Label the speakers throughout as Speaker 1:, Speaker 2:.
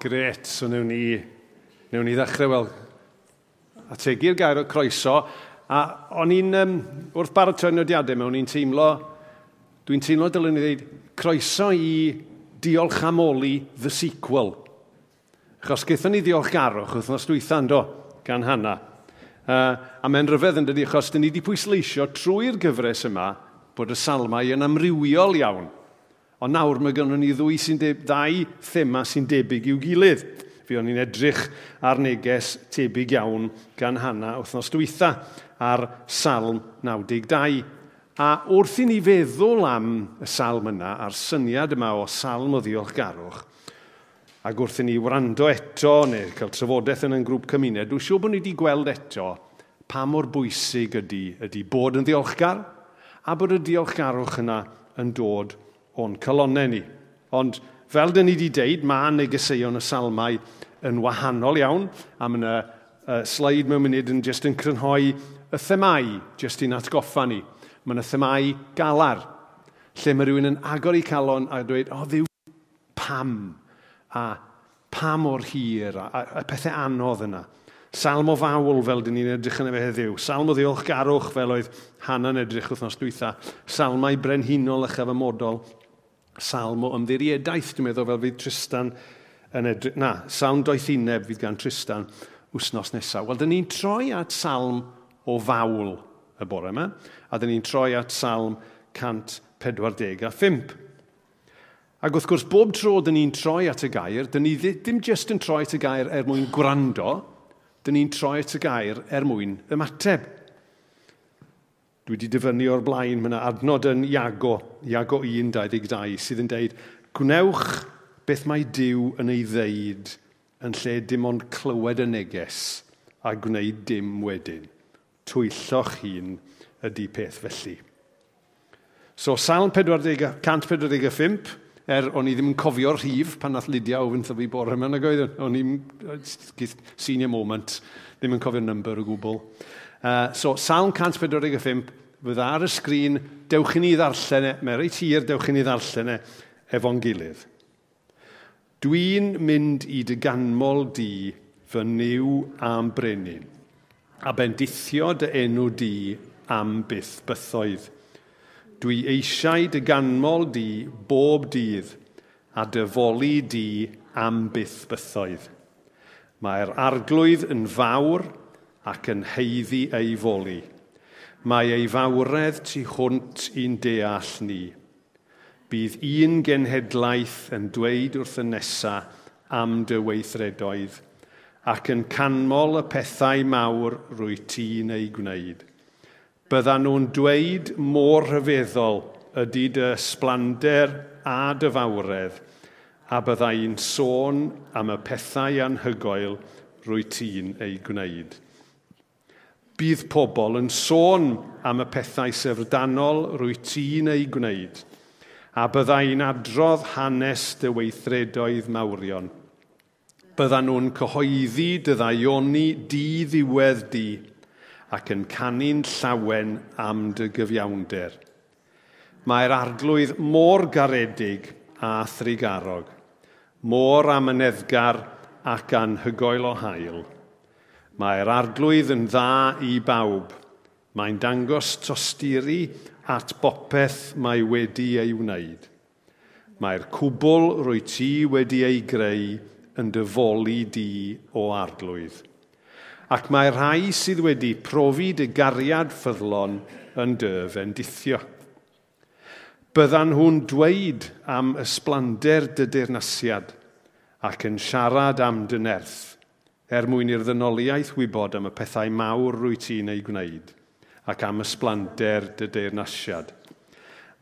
Speaker 1: Gret, so newn ni, newn ni ddechrau, wel, ategu'r gair o croeso. A o'n i'n, um, wrth baratoi nodiadau mewn, i'n teimlo, dwi'n teimlo dylen ni ddweud croeso i diolch am oli the sequel. Achos gaethon ni ddiolchgarwch wythnos dwytha do gan Hanna. Uh, a mae'n ryfedd yn dydi, achos dyn ni wedi pwysleisio trwy'r gyfres yma bod y salmau yn amrywiol iawn – Ond nawr mae gennym ni ddwy sy'n deb, ddau thema sy'n debyg i'w gilydd. Fi o'n i'n edrych ar neges tebyg iawn gan Hanna wythnos dwytha ar salm 92. A wrth i ni feddwl am y salm yna, a'r syniad yma o salm o ddiolchgarwch, ac wrth i ni wrando eto neu cael trafodaeth yn ein grŵp cymuned, dwi'n siŵr bod ni wedi gweld eto pa mor bwysig ydy, ydy bod yn ddiolchgar a bod y diolchgarwch yna yn dod o'n colonnau ni. Ond fel dyn ni wedi deud, mae negeseuon y salmau yn wahanol iawn, a mae yna uh, sleid mewn munud yn just yn crynhoi y themau, just i'n atgoffa ni. Mae yna themau galar, lle mae rhywun yn agor i calon a dweud, o oh, ddiw, pam, a pam o'r hir, a, a, a pethau anodd yna. Salm o fawl fel dyn ni'n edrych yn y fe heddiw. Salm o ddiolchgarwch fel oedd Hannah'n edrych wythnos dwytha. Salmau brenhinol a chyfamodol salm o ymddiriadaeth, dwi'n meddwl fel fydd Tristan yn edrych... Na, salm doethineb fydd gan Tristan wsnos nesaf. Wel, dyn ni'n troi at salm o fawl y bore yma, a dyn ni'n troi at salm 145. Ac wrth gwrs, bob tro dyn ni'n troi at y gair, dyn ni ddim jyst yn troi at y gair er mwyn gwrando, dyn ni'n troi at y gair er mwyn ymateb. Dwi wedi dyfynnu o'r blaen, mae yna adnod yn Iago, Iago 1, 22, sydd yn deud, Gwnewch beth mae Dyw yn ei ddeud yn lle dim ond clywed y neges a gwneud dim wedyn. Twylloch hun ydy peth felly. So, salm 145, er o'n i ddim yn cofio'r rhif pan nath Lydia o fynd fi bore yma, nag oedd e? o'n i'n senior moment, ddim yn cofio'r number o gwbl. Uh, so, salm 145, fydd ar y sgrin, dewch i ni ddarllen e, mae'n reit hir, dewch i ni ddarllen e efo'n gilydd. Dwi'n mynd i dy ganmol di fy niw am brenin, a bendithio dy enw di am byth bythoedd. Dwi eisiau dy ganmol di bob dydd, a dyfoli di am byth bythoedd. Mae'r arglwydd yn fawr ac yn heiddi ei foli Mae ei fawredd tu hwnt i'n deall ni. Bydd un genhedlaeth yn dweud wrth y nesa am dy weithredoedd ac yn canmol y pethau mawr rwy ti'n ei gwneud. Byddan nhw'n dweud mor rhyfeddol ydy dy sblander a dy fawredd, a byddai'n sôn am y pethau anhygoel rwy ti'n ei gwneud bydd pobl yn sôn am y pethau sefrdanol rwy ti'n ei gwneud, a byddai'n adrodd hanes dy weithredoedd mawrion. Byddan nhw'n cyhoeddi dy ddaioni di ddiwedd di ac yn canu'n llawen am dy gyfiawnder. Mae'r arglwydd mor garedig a thrigarog, mor amyneddgar ac anhygoel o hael Mae'r arglwydd yn dda i bawb. Mae'n dangos tosturi at bopeth mae wedi ei wneud. Mae'r cwbl rwy ti wedi ei greu yn dyfoli di o arglwydd. Ac mae rhai sydd wedi profi dy gariad ffyddlon yn dy fendithio. Byddan nhw'n dweud am ysblander dy dirnasiad ac yn siarad am dynerth er mwyn i'r ddynoliaeth wybod am y pethau mawr rwy ti'n ei gwneud ac am ysblander dy deyrnasiad.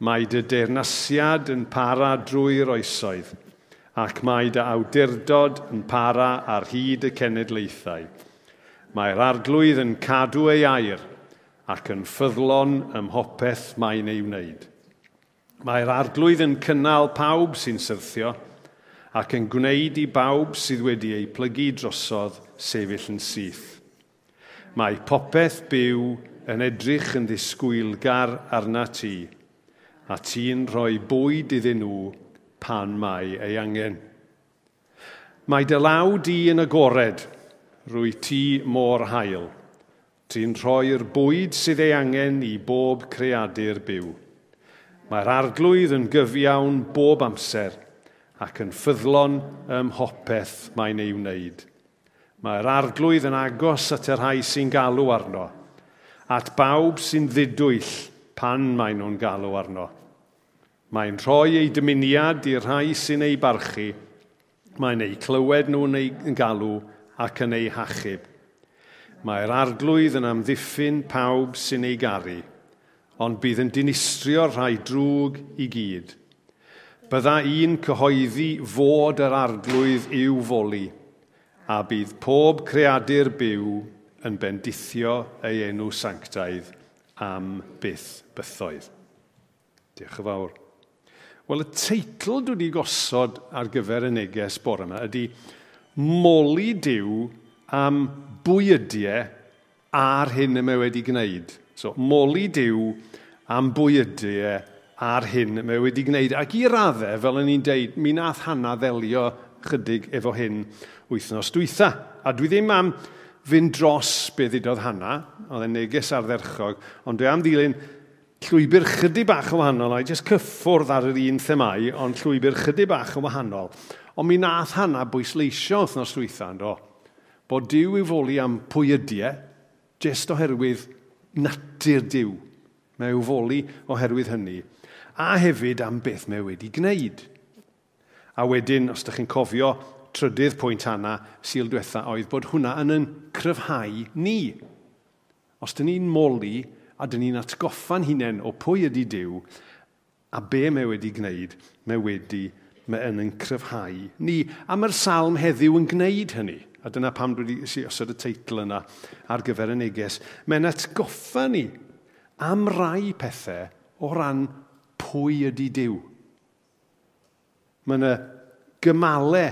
Speaker 1: Mae dy deyrnasiad yn para drwy'r oesoedd ac mae dy awdurdod yn para ar hyd y cenedlaethau. Mae'r arglwydd yn cadw ei air ac yn ffyddlon ym mhopeth mae'n ei wneud. Mae'r arglwydd yn cynnal pawb sy'n syrthio – ac yn gwneud i bawb sydd wedi ei plygu drosodd sefyll yn syth. Mae popeth byw yn edrych yn ddisgwylgar arna ti, a ti'n rhoi bwyd iddyn nhw pan mae ei angen. Mae dy law di yn agored, rwy ti mor hael. Ti'n rhoi'r bwyd sydd ei angen i bob creadur byw. Mae'r arglwydd yn gyfiawn bob amser – ac yn ffyddlon ym mhopeth mae'n ei wneud. Mae'r arglwydd yn agos at y rhai sy'n galw arno, at bawb sy'n ddidwyll pan maen nhw'n galw arno. Mae'n rhoi ei dymuniad i'r rhai sy'n ei barchu, mae'n ei clywed nhw'n ei galw ac yn ei hachub. Mae'r arglwydd yn amddiffyn pawb sy'n ei garu, ond bydd yn dinistrio rhai drwg i gyd. Bydda un cyhoeddi fod yr arglwydd i'w foli, a bydd pob creadur byw yn bendithio ei enw sanctaidd am byth bythoedd. Diolch yn fawr. Wel, y teitl dwi wedi gosod ar gyfer y neges bore yma ydy Moli Dyw am bwydiau ar hyn y mae wedi gwneud. So, moli Dyw am bwydiau ar hyn mae wedi gwneud. Ac i raddau, fel yn ni'n deud, mi nath Hanna ddelio chydig efo hyn wythnos dwytha. A dwi ddim am fynd dros beth ddudodd hana, oedd e'n neges ardderchog, ond dwi am ddilyn llwybr chydig bach yn wahanol, a jyst cyffwrdd ar yr un themau, ond llwybr chydig bach yn wahanol. Ond mi nath hana bwysleisio wythnos dwytha, yndo, bod diw i foli am pwy ydiau, jyst oherwydd natur diw. Mae i'w foli oherwydd hynny a hefyd am beth mae wedi gwneud. A wedyn, os ydych chi'n cofio, trydydd pwynt anna syl diwetha oedd bod hwnna yn yn cryfhau ni. Os dyn ni'n moli a dyn ni'n atgoffa'n hunain o pwy ydy Dyw a be mae wedi gwneud, mae wedi mae yn yn cryfhau ni. A mae'r salm heddiw yn gwneud hynny. A dyna pam dwi wedi osod y teitl yna ar gyfer y neges. Mae'n atgoffa ni am rai pethau o ran pwy ydy Dyw. Mae yna gymalau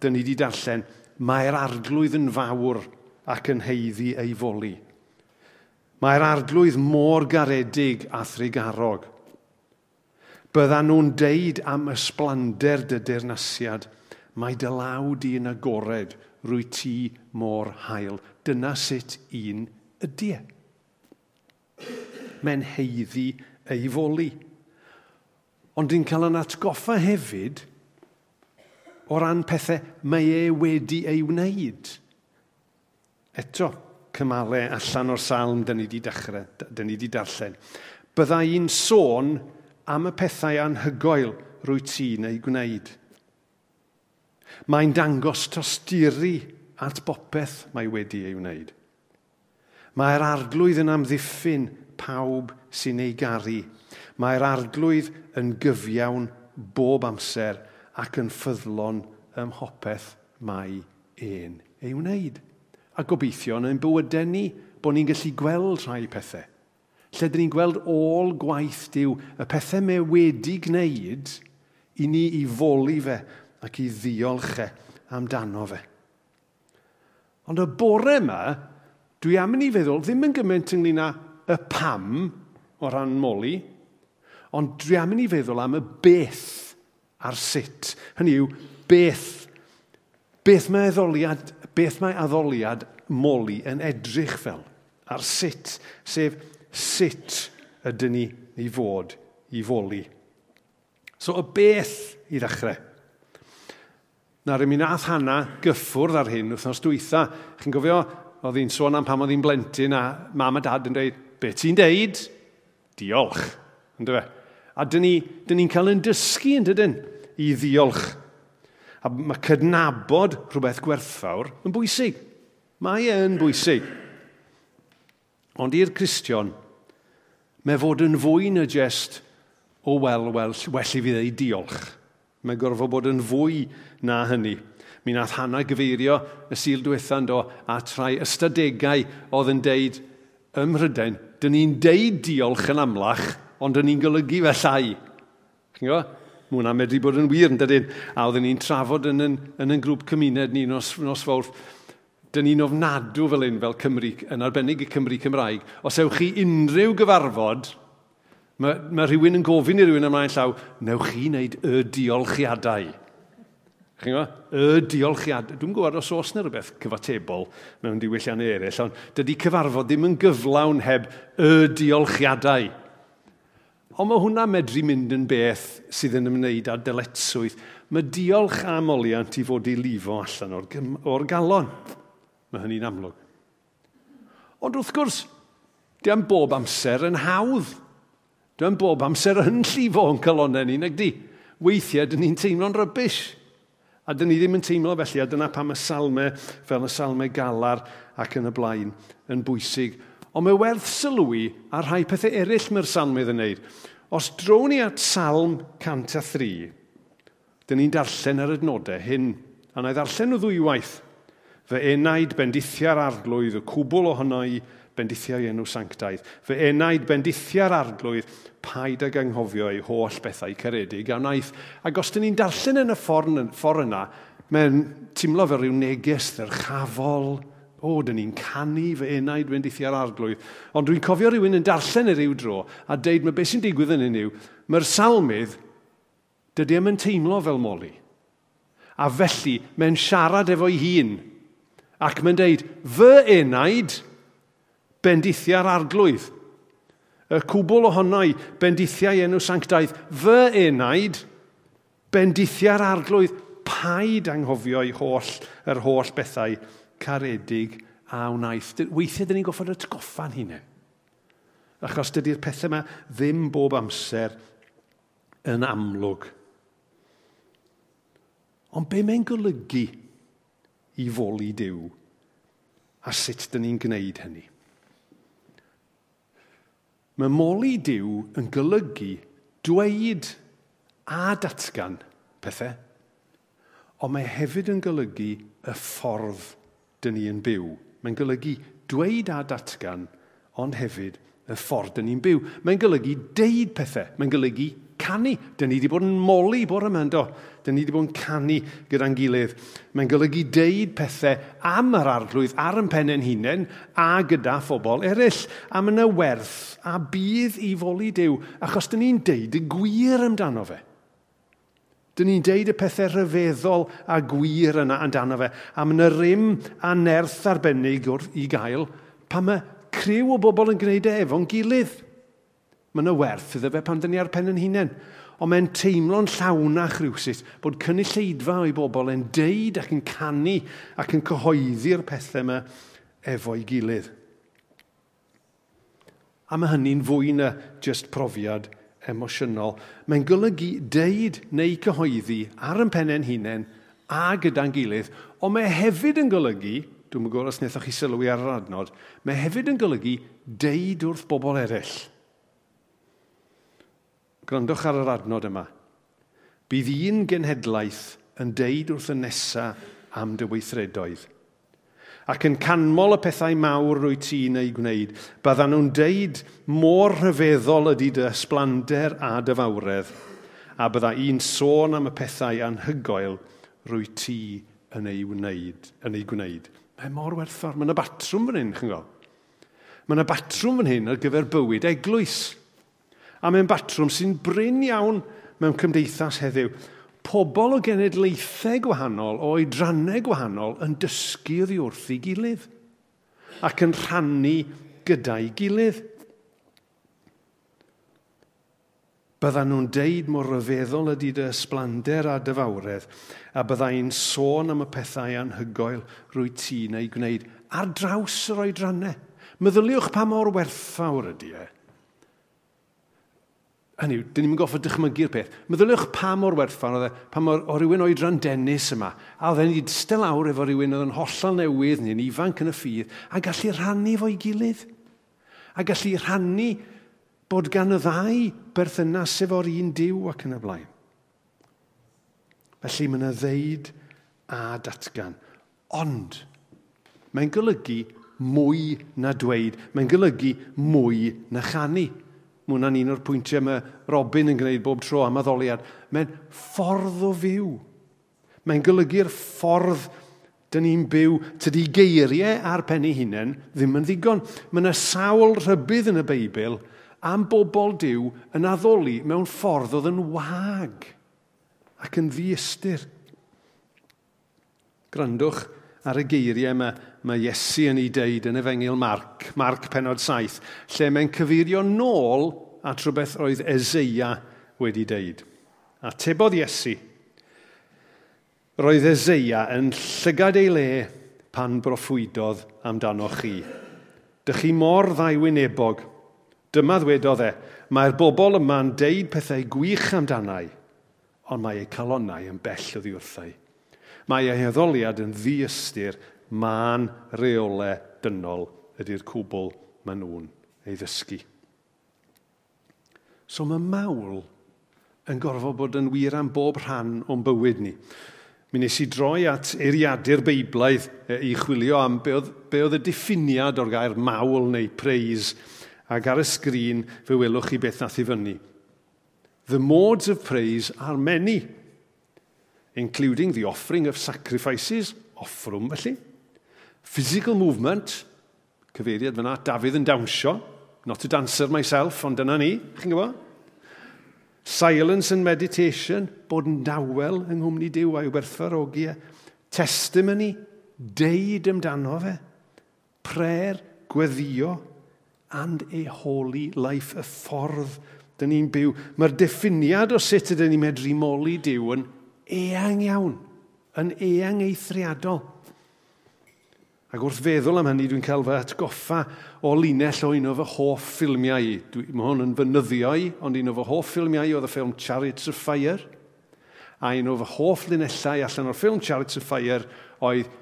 Speaker 1: dyn ni wedi darllen, mae'r arglwydd yn fawr ac yn heiddi ei foli. Mae'r arglwydd mor garedig a thrigarog. Bydda nhw'n deud am ysblander dy dirnasiad, mae dy law di yn agored rwy ti mor hael. Dyna sut un ydy e. Mae'n heiddi ei foli ond dwi'n cael yn atgoffa hefyd o ran pethau mae e wedi ei wneud. Eto, cymalau allan o'r salm dyn ni wedi dechrau, dyn ni wedi darllen. Bydda i'n sôn am y pethau anhygoel rwy ti'n ei gwneud. Mae'n dangos tosturi at bopeth mae wedi ei wneud. Mae'r arglwydd yn amddiffyn pawb sy'n ei garu Mae'r arglwydd yn gyfiawn bob amser ac yn ffyddlon ym mhopeth mae ein ei wneud. A gobeithio yn ein bywydau ni bod ni'n gallu gweld rhai pethau. Lle dyn ni'n gweld ôl gwaith diw y pethau me wedi gwneud i ni i foli fe ac i ddiolch e amdano fe. Ond y bore yma, dwi am yn i feddwl ddim yn gymaint ynglyn â y pam o ran moli, ond dwi am i feddwl am y beth a'r sut. Hynny yw, beth, beth mae addoliad, beth mae addoliad moli yn edrych fel, a'r sut, sef sut ydyn ni i fod i foli. So y beth i ddechrau. Nawr, mi nath hana gyffwrdd ar hyn wythnos dwytha. Chi'n gofio, oedd hi'n sôn am pam oedd hi'n blentyn a mam a dad yn dweud, be ti'n deud? Diolch. Ynddo fe? A dyn ni'n ni, cael yn dysgu yn dydyn i ddiolch. A mae cydnabod rhywbeth gwerthfawr yn bwysig. Mae e yn bwysig. Ond i'r Cristion, mae fod yn fwy na jest o wel, wel, well i fi ddeu diolch. Mae gorfod bod yn fwy na hynny. Mi nath hana gyfeirio y sil diwetha'n do a trai ystadegau oedd yn deud ym Mhrydain, dyn ni'n deud diolch yn amlach, ond o'n ni'n golygu fe llai. Chi'n gwybod? Mae hwnna'n medru bod yn wir yn dydyn. A oedden ni'n trafod yn, yn, yn, yn grŵp cymuned ni nos, nos fawr. Dyn ni'n ofnadw fel un fel Cymru, yn arbennig y Cymru Cymraeg. Os ewch chi unrhyw gyfarfod, mae, mae rhywun yn gofyn i rhywun ymlaen llaw, newch chi wneud y diolchiadau. Chi'n gwybod? Y diolchiad. Dwi'n gwybod os oes yna rhywbeth cyfatebol mewn diwylliannau eraill, ond dydy cyfarfod ddim yn gyflawn heb y diolchiadau. Ond mae hwnna medru mynd yn beth sydd yn ymwneud â dyletswydd. Mae diolch am oliant i fod i lifo allan o'r, or galon. Mae hynny'n amlwg. Ond wrth gwrs, di am bob amser yn hawdd. Di am bob amser yn llifo yn calonau ni, nag di. Weithiau, dyn ni'n teimlo'n rybys. A dyn ni ddim yn teimlo felly, a dyna pam y salmau fel y salmau galar ac yn y blaen yn bwysig ond mae werth sylwi ar rhai pethau eraill mae'r salmydd yn wneud. Os drown ni at salm 103, dyn ni'n darllen ar adnodau hyn, a na i ddarllen nhw ddwywaith. Fe enaid bendithia'r arglwydd, y cwbl ohono i bendithiau enw sanctaidd. Fe enaid bendithia'r arglwydd, paid ag anghofio ei holl bethau caredig a wnaeth. Ac os dyn ni'n darllen yn y ffordd, ffordd yna, mae'n teimlo fel rhyw neges ddyrchafol, o, dyn ni'n canu fy enaid mynd i arglwydd. Ond dwi'n cofio rhywun yn darllen yr rhyw dro a deud, mae beth sy'n digwydd yn yw, mae'r salmydd, dydy am yn teimlo fel moli. A felly, mae'n siarad efo'i hun. Ac mae'n deud, fy enaid bendithiau'r arglwydd. Y cwbl ohonau bendithiau enw sanctaidd. Fy enaid bendithiau'r arglwydd. Paid anghofio'i holl, yr holl bethau caredig a wnaeth. Weithiau, dyn ni'n goffod atgoffa'n hunain. Achos dydy'r pethau yma ddim bob amser yn amlwg. Ond be mae'n golygu i foli Dyw? A sut dyn ni'n gwneud hynny? Mae moli Dyw yn golygu dweud a datgan pethau, ond mae hefyd yn golygu y ffordd dyn ni yn byw. Mae'n golygu dweud a datgan, ond hefyd y ffordd dyn ni'n byw. Mae'n golygu deud pethau. Mae'n golygu canu. Dyn ni wedi bod yn moli bore yma, do. Dyn ni wedi bod yn canu gyda'n gilydd. Mae'n golygu deud pethau am yr arglwydd ar yn pen hunain a gyda phobl eraill. A mae yna werth a bydd i foli Dyw, achos dyn ni'n deud y gwir amdano fe. Dyn ni'n deud y pethau rhyfeddol a gwir yna amdano fe. A mae yna rym a nerth arbennig wrth i gael pa mae criw o bobl yn gwneud e efo'n gilydd. Mae yna werth iddo fe pan dyn ni ar pen yn hunain. Ond mae'n teimlo'n llawnach rhywsut bod cynulleidfa o'i bobl yn deud ac yn canu ac yn cyhoeddi'r pethau yma efo'i gilydd. A mae hynny'n fwy na just profiad emosiynol, mae'n golygu deud neu cyhoeddi ar yn pennau'n hunain a gyda'n gilydd, ond mae hefyd yn golygu, dwi'n mynd os wnaethoch chi sylwi ar yr adnod, mae hefyd yn golygu deud wrth bobl eraill. Grandwch ar yr adnod yma. Bydd un genhedlaeth yn deud wrth y nesa am dy weithredoedd – ac yn canmol y pethau mawr rwy ti'n ei gwneud, byddan nhw'n deud mor rhyfeddol ydy dy ysblander a dy fawredd, a bydda un sôn am y pethau anhygoel rwy ti yn ei wneud. Yn ei gwneud. Mae mor werthfawr. Mae yna batrwm fan hyn, chyngo. Mae yna batrwm fan hyn ar gyfer bywyd eglwys. A mae'n batrwm sy'n bryn iawn mewn cymdeithas heddiw pobl o genedlaethau gwahanol, o oedrannau gwahanol, yn dysgu oddi wrth i gilydd ac yn rhannu gyda'i gilydd. Byddan nhw'n deud mor ryfeddol ydy dy ysblander a dyfawredd, a byddai'n sôn am y pethau anhygoel rwy ti neu gwneud ar draws yr oedrannau. Meddyliwch pa mor werthfawr ydy e hynny yw, dyn ni'n goffa dychmygu'r peth. Meddyliwch pa mor werthfan oedd e, pa mor o rywun oedran dennis yma, a oedd e'n stel awr efo rywun oedd yn hollol newydd neu'n ifanc yn y ffydd, a gallu rhannu fo'i gilydd. A gallu rhannu bod gan y ddau berthynas efo'r un diw ac yn y blaen. Felly mae yna ddeud a datgan. Ond, mae'n golygu mwy na dweud. Mae'n golygu mwy na chanu. Mae hwnna'n un o'r pwyntiau mae Robin yn gwneud bob tro am addoliad. Mae'n ffordd o fyw. Mae'n golygu'r ffordd dyn ni'n byw tydi geiriau ar pen ei hunain ddim yn ddigon. Mae yna sawl rhybydd yn y Beibl am bobl diw yn addoli mewn ffordd oedd yn wag ac yn ddiystyr. Grandwch, ar y geiriau mae, mae Iesu yn ei deud yn efengil Marc, Marc penod 7, lle mae'n cyfeirio nôl at rhywbeth oedd Ezeia wedi deud. A tebodd Iesu, roedd Ezeia yn llygad ei le pan broffwydodd amdano chi. Dych chi mor ddaiwynebog. Dyma ddwedodd e, mae'r bobl yma'n deud pethau gwych amdanau, ond mae eu calonnau yn bell o ddiwrthau. Mae ei heddoliad yn ddiystyr ma'n reole dynol ydy'r cwbl maen nhw'n ei ddysgu. So mae mawl yn gorfod bod yn wir am bob rhan o'n bywyd ni. Mi nes i droi at eiriadur beiblaidd e, i chwilio am be oedd, be oedd y diffiniad o'r gair mawl neu praise, ac ar y sgrin fe welwch chi beth nath i fyny. The modes of praise are many, including the offering of sacrifices, offrwm felly, physical movement, cyfeiriad fyna, Dafydd yn dawnsio, not a dancer myself, ond dyna ni, chi'n gwybod? Silence and meditation, bod yn dawel yng Nghymru Dyw a'i werthfarogi e. Testimony, deud amdano fe. Prayer, gweddio, and a holy life, y ffordd dyn ni'n byw. Mae'r diffiniad o sut ydyn ni'n medru moli Dyw yn eang iawn, yn eang eithriadol. Ac wrth feddwl am hynny, dwi'n cael fy atgoffa o linell o un o fy hoff ffilmiau. Dwi, mae hwn yn fynyddio i, ond un o fy hoff ffilmiau oedd y ffilm Chariots of Fire. A un o fy hoff linellau allan o'r ffilm Chariots of Fire oedd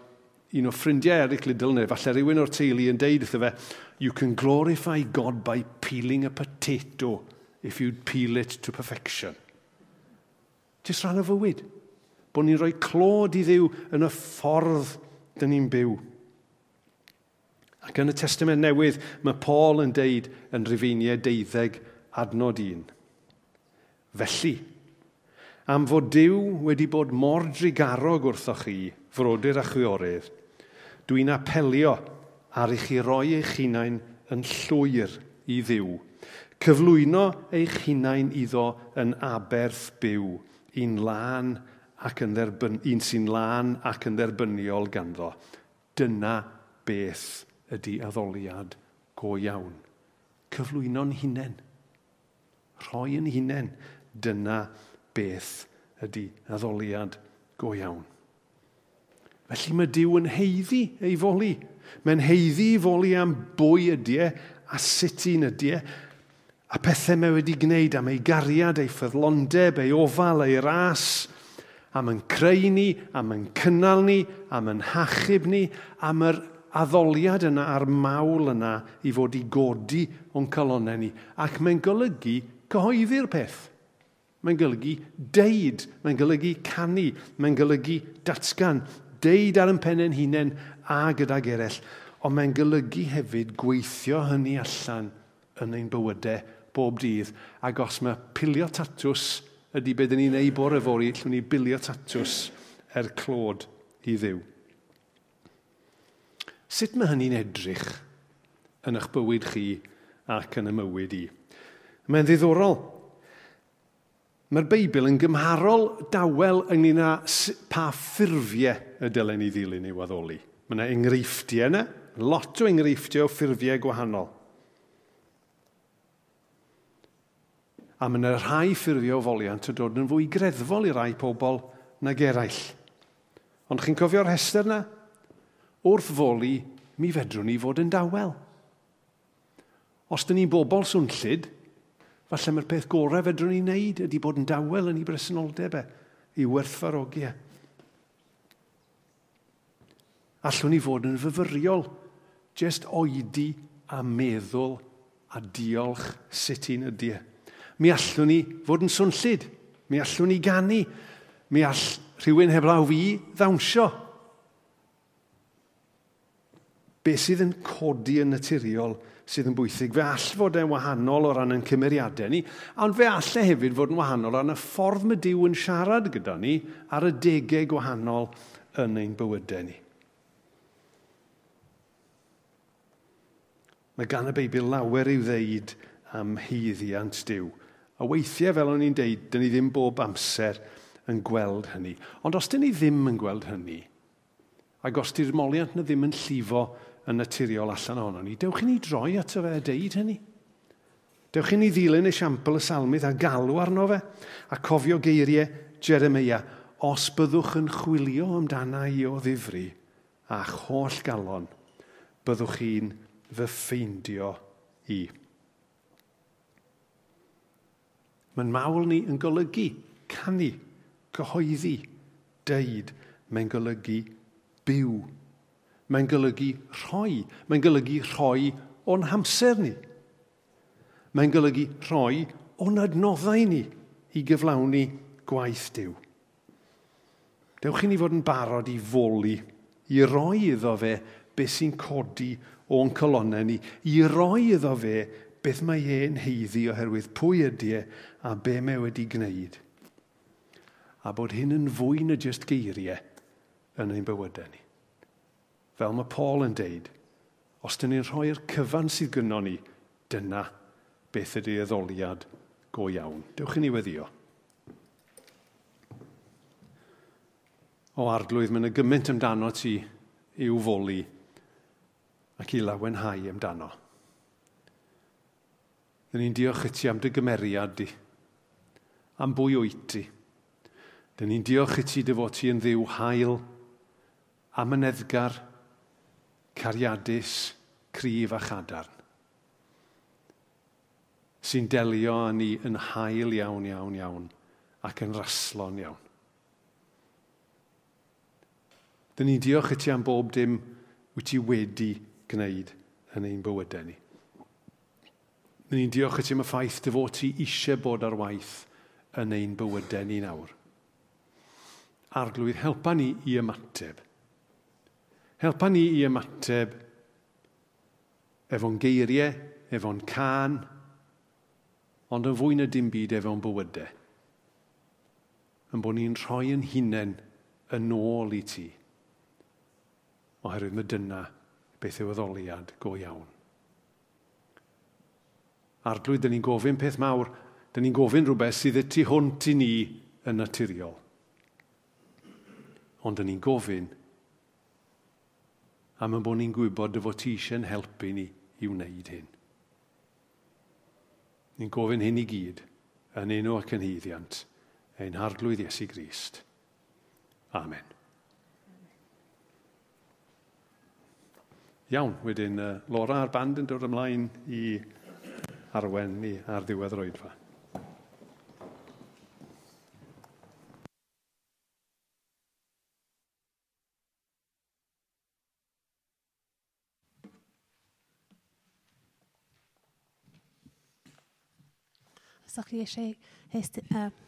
Speaker 1: un o ffrindiau Eric Liddell, neu falle rhywun o'r teulu yn deud wrtho fe, you can glorify God by peeling a potato if you'd peel it to perfection. Just rhan o fywyd bod ni'n rhoi clod i ddiw yn y ffordd dyn ni'n byw. Ac yn y testament newydd, mae Paul yn deud yn rifiniau deuddeg adnod un. Felly, am fod Dyw wedi bod mor drigarog wrthoch chi, frodyr a chwiorydd, dwi'n apelio ar i chi roi eich hunain yn llwyr i ddiw, cyflwyno eich hunain iddo yn aberth byw, i'n lan ac yn dderbyn, un sy'n lan ac yn dderbyniol ganddo. Dyna beth ydy addoliad go iawn. Cyflwyno'n hunain. Rhoi yn hunain. Dyna beth ydy addoliad go iawn. Felly mae Dyw yn heiddi ei foli. Mae'n heiddi ei foli am bwy ydy e, a sut un ydy e, a pethau mae wedi gwneud am ei gariad, ei ffyddlondeb, ei ofal, ei ras, am yn creu ni, am yn cynnal ni, am yn hachub ni, am yr addoliad yna a'r mawl yna i fod i godi o'n calonau ni. Ac mae'n golygu cyhoeddi'r peth. Mae'n golygu deud, mae'n golygu canu, mae'n golygu datgan, deud ar yn pennau'n hunain a gydag eraill. Ond mae'n golygu hefyd gweithio hynny allan yn ein bywydau bob dydd. Ac os mae pilio tatws ydy beth ni'n ei bore fori, llwn ni bilio tatws er clod i ddiw. Sut mae hynny'n edrych yn eich bywyd chi ac yn y mywyd i? Mae'n ddiddorol. Mae'r Beibl yn gymharol dawel ynglyn â pa ffurfiau y dylen ni ddilyn ei waddoli. Mae yna enghreifftiau yna, lot o enghreifftiau o ffurfiau gwahanol. a mae yna rhai ffurfio o foliant yn dod yn fwy greddfol i rai pobl nag eraill. Ond chi'n cofio'r hester yna? Wrth foli, mi fedrwn ni fod yn dawel. Os dyn ni'n bobl swnllid, falle mae'r peth gorau fedrwn ni'n neud ydy bod yn dawel yn ei bresenoldeb e, i werthfarogi. E. Allwn ni fod yn fyfyriol, jyst oedi a meddwl a diolch sut un ydy e mi allwn ni fod yn swnllid. Mi allwn ni gannu, Mi all rhywun heblaw fi ddawnsio. Be sydd yn codi yn naturiol sydd yn bwysig. Fe all fod e'n wahanol o ran yn cymeriadau ni, ond fe allai hefyd fod yn wahanol o ran y ffordd mae Dyw yn siarad gyda ni ar y degau gwahanol yn ein bywydau ni. Mae gan y Beibl lawer i'w ddeud am heiddiant Dyw. A weithiau, fel o'n i'n deud, dyn ni ddim bob amser yn gweld hynny. Ond os dyn ni ddim yn gweld hynny, ac os di'r moliant na ddim yn llifo yn naturiol allan ohono ni, dewch i ni droi ato fe a deud hynny. Dewch i ni ddilyn esiampl y salmydd a galw arno fe, a cofio geiriau Jeremia, os byddwch yn chwilio amdana i o ddifri a'ch holl galon, byddwch chi'n fy ffeindio i. Mae'n mawl ni yn golygu canu, cyhoeddi, deud. Mae'n golygu byw. Mae'n golygu rhoi. Mae'n golygu rhoi o'n hamser ni. Mae'n golygu rhoi o'n adnoddau ni i gyflawni gwaith diw. Dewch i ni fod yn barod i foli, i roi iddo fe beth sy'n codi o'n colonnau ni, i roi iddo fe beth mae e'n heiddi oherwydd pwy ydy e a be mae wedi gwneud. A bod hyn yn fwy na jyst geiriau yn ein bywydau ni. Fel mae Paul yn deud, os dyn ni'n rhoi'r cyfan sydd gynno ni, dyna beth ydy addoliad go iawn. Dewch i ni weddio. O arglwydd, mae'n y gymaint amdano ti i'w foli ac i lawenhau amdano. Dyn ni'n diolch i ti am dy gymeriad di, am bwy wyt ti. Dyn ni'n diolch i ti dy fod ti yn ddiw hael, amyneddgar, cariadus, cryf a chadarn sy'n delio â ni yn hael iawn, iawn, iawn ac yn raslo'n iawn. Dyn ni'n diolch i ti am bob dim wyt ti wedi gwneud yn ein bywydau ni. Nyn ni'n diolch i ti am y ffaith dy fod ti eisiau bod ar waith yn ein bywydau ni nawr. Arglwydd, helpa ni i ymateb. Helpa ni i ymateb efo'n geiriau, efo'n can, ond yn fwy na dim byd efo'n bywydau. Yn bod ni'n rhoi yn hunain yn ôl i ti. Oherwydd mae dyna beth yw addoliad go iawn. Arglwydd, dyn ni'n gofyn peth mawr. Dyn ni'n gofyn rhywbeth sydd y tu hwnt i ni yn naturiol. Ond dyn ni'n gofyn am y bod ni'n gwybod dy fod ti eisiau'n helpu ni i wneud hyn. Ni'n gofyn hyn i gyd yn enw ac yn hyddiant ein harglwydd Iesu Grist. Amen. Iawn, wedyn uh, Laura a'r band yn dod ymlaen i arwen ni ar ddiwedd yr oedfa.
Speaker 2: Os ydych chi eisiau